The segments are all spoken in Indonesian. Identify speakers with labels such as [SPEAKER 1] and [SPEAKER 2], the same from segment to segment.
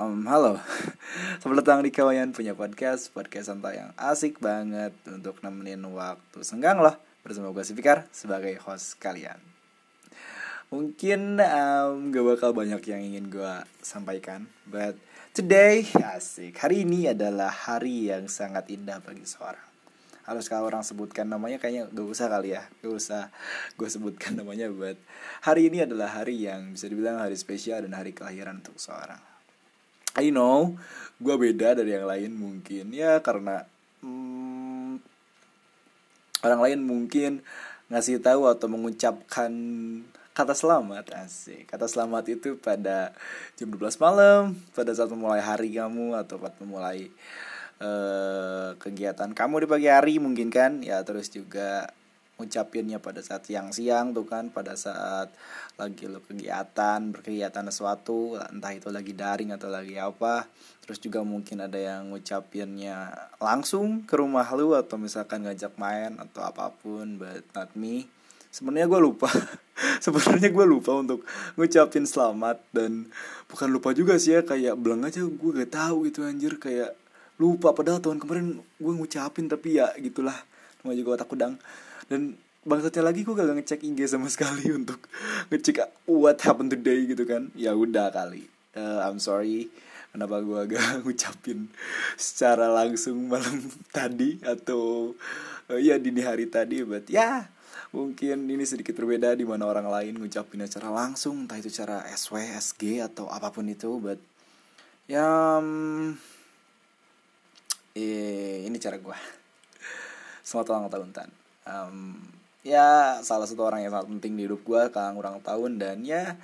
[SPEAKER 1] Um, halo, selamat datang di Kawayan punya podcast Podcast santai yang asik banget Untuk nemenin waktu senggang loh Bersama gue Sifikar sebagai host kalian. Mungkin um, gak bakal banyak yang ingin gue sampaikan But today, asik. Hari ini adalah hari yang sangat indah bagi seorang. Harus kalau orang sebutkan namanya? Kayaknya gak usah kali ya. Gak usah gue sebutkan namanya buat hari ini adalah hari yang bisa dibilang hari spesial dan hari kelahiran untuk seorang I know. Gue beda dari yang lain mungkin. Ya karena hmm, orang lain mungkin ngasih tahu atau mengucapkan kata selamat. Asik. Kata selamat itu pada jam 12 malam pada saat memulai hari kamu atau saat memulai uh, kegiatan kamu di pagi hari mungkin kan. Ya terus juga ngucapinnya pada saat siang-siang tuh kan pada saat lagi lo kegiatan berkegiatan sesuatu entah itu lagi daring atau lagi apa terus juga mungkin ada yang ngucapinnya langsung ke rumah lu atau misalkan ngajak main atau apa pun but not me. Sebenarnya gue lupa. Sebenarnya gue lupa untuk ngucapin selamat dan bukan lupa juga sih ya kayak belang aja gue gak tahu gitu anjir kayak lupa. Padahal tahun kemarin gue ngucapin tapi ya gitulah. Cuma juga otak udang dan bangsatnya lagi gue gak ngecek IG sama sekali untuk ngecek what happened today gitu kan. Ya udah kali. Uh, I'm sorry. Kenapa gue agak ngucapin secara langsung malam tadi atau uh, ya dini hari tadi but ya yeah, mungkin ini sedikit berbeda di mana orang lain ngucapin secara langsung entah itu cara SW SG atau apa pun itu but ya um, eh, ini cara gue selamat ulang tahun tan um, ya salah satu orang yang sangat penting di hidup gue kang ulang tahun. Dan ya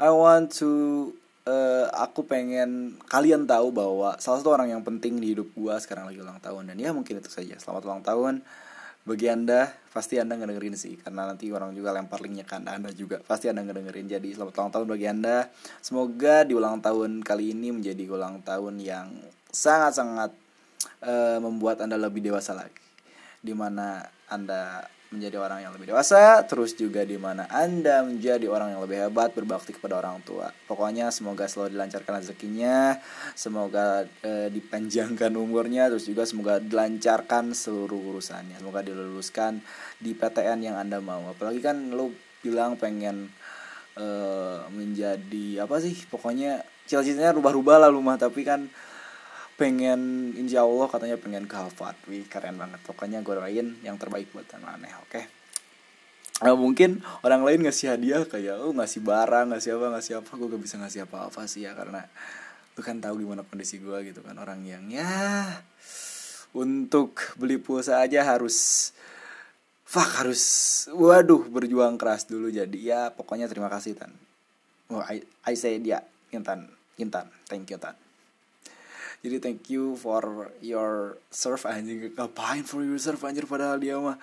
[SPEAKER 1] I want to uh, aku pengen kalian tahu bahwa salah satu orang yang penting di hidup gue sekarang lagi ulang tahun. Dan ya mungkin itu saja. Selamat ulang tahun. Bagi anda pasti anda ngedengerin sih. Karena nanti orang juga lempar linknya ke anda anda juga pasti anda ngedengerin. Jadi selamat ulang tahun bagi anda. Semoga di ulang tahun kali ini menjadi ulang tahun yang sangat sangat uh, membuat anda lebih dewasa lagi di mana anda menjadi orang yang lebih dewasa, terus juga di mana Anda menjadi orang yang lebih hebat berbakti kepada orang tua. Pokoknya semoga selalu dilancarkan rezekinya, semoga e, dipanjangkan umurnya, terus juga semoga dilancarkan seluruh urusannya. Semoga diluluskan di PTN yang Anda mau. Apalagi kan lu bilang pengen e, menjadi apa sih? Pokoknya cita-citanya rubah-rubah lah rumah, tapi kan pengen insya Allah katanya pengen ke Harvard wih keren banget. Pokoknya gue doain yang terbaik buat aneh oke? Okay? Nah, mungkin orang lain ngasih hadiah kayak oh ngasih barang ngasih apa ngasih apa gue gak bisa ngasih apa apa sih ya karena lu kan tahu gimana kondisi gue gitu kan. Orang yang ya untuk beli pulsa aja harus fuck harus waduh berjuang keras dulu jadi ya pokoknya terima kasih tan. Oh I, I say dia Intan Intan thank you tan jadi thank you for your serve anjing. Ngapain for your serve anjir? Padahal dia mah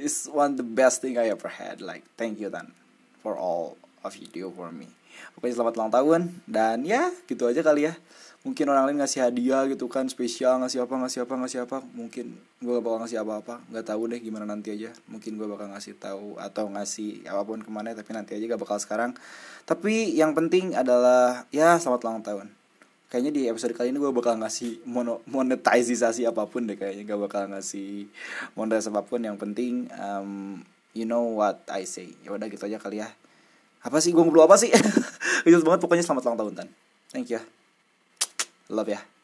[SPEAKER 1] is one the best thing I ever had. Like thank you dan for all of you do for me. Pokoknya selamat ulang tahun. Dan ya gitu aja kali ya. Mungkin orang lain ngasih hadiah gitu kan spesial ngasih apa ngasih apa ngasih apa. Mungkin gue gak bakal ngasih apa-apa. Nggak tahu deh gimana nanti aja. Mungkin gue bakal ngasih tahu atau ngasih apa pun ke mana tapi nanti aja gak bakal sekarang. Tapi yang penting adalah ya selamat ulang tahun kayaknya di episode kali ini gue bakal ngasih mono, monetisasi apa pun deh kayaknya. Gak bakal ngasih monetisasi apa pun. Yang penting um, you know what I say. Ya udah gitu aja kali ya. Apa sih? Gue ngobrol apa sih? Itu banget. Pokoknya selamat ulang tahun tan. Thank you love ya